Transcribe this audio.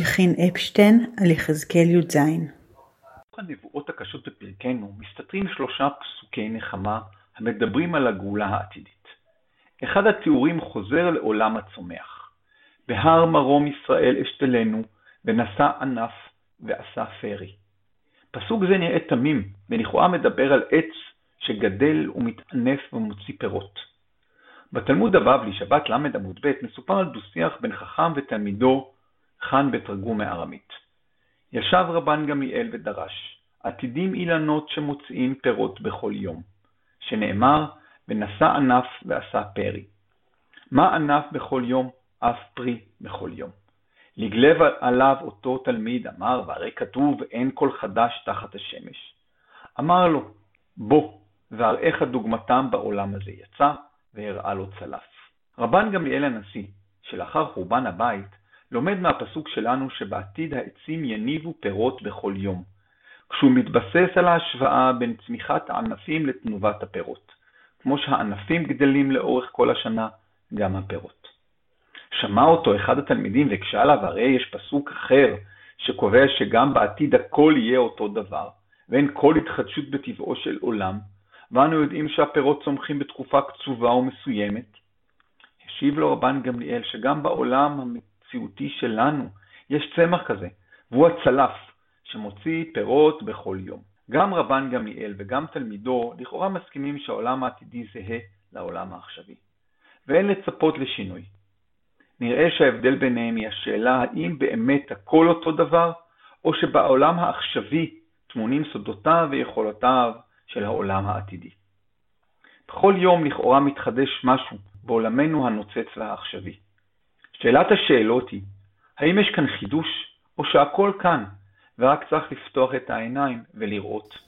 חין אפשטיין על יחזקאל י"ז הנבואות הקשות בפרקנו מסתתרים שלושה פסוקי נחמה המדברים על הגאולה העתידית. אחד התיאורים חוזר לעולם הצומח. בהר מרום ישראל אשתלנו, ונשא ענף ועשה פרי. פסוק זה נראה תמים, ולכאורה מדבר על עץ שגדל ומתענף ומוציא פירות. בתלמוד הבבלי, שבת ל עמוד ב, מסופר על דו-שיח בין חכם ותלמידו, חאן בתרגום מארמית. ישב רבן גמליאל ודרש, עתידים אילנות שמוציאים פירות בכל יום, שנאמר, ונשא ענף ועשה פרי. מה ענף בכל יום, אף פרי בכל יום. לגלב עליו אותו תלמיד אמר, והרי כתוב אין כל חדש תחת השמש. אמר לו, בוא, והראיך דוגמתם בעולם הזה. יצא והראה לו צלף. רבן גמליאל הנשיא, שלאחר חורבן הבית, לומד מהפסוק שלנו שבעתיד העצים יניבו פירות בכל יום, כשהוא מתבסס על ההשוואה בין צמיחת הענפים לתנובת הפירות. כמו שהענפים גדלים לאורך כל השנה, גם הפירות. שמע אותו אחד התלמידים והקשה עליו, הרי יש פסוק אחר שקובע שגם בעתיד הכל יהיה אותו דבר, ואין כל התחדשות בטבעו של עולם, ואנו יודעים שהפירות צומחים בתקופה קצובה ומסוימת. השיב לו רבן גמליאל שגם בעולם המציאותי שלנו יש צמח כזה, והוא הצלף, שמוציא פירות בכל יום. גם רבן גמליאל וגם תלמידו לכאורה מסכימים שהעולם העתידי זהה לעולם העכשווי, ואין לצפות לשינוי. נראה שההבדל ביניהם היא השאלה האם באמת הכל אותו דבר, או שבעולם העכשווי טמונים סודותיו ויכולותיו של העולם העתידי. בכל יום לכאורה מתחדש משהו בעולמנו הנוצץ והעכשווי. שאלת השאלות היא, האם יש כאן חידוש, או שהכל כאן, ורק צריך לפתוח את העיניים ולראות?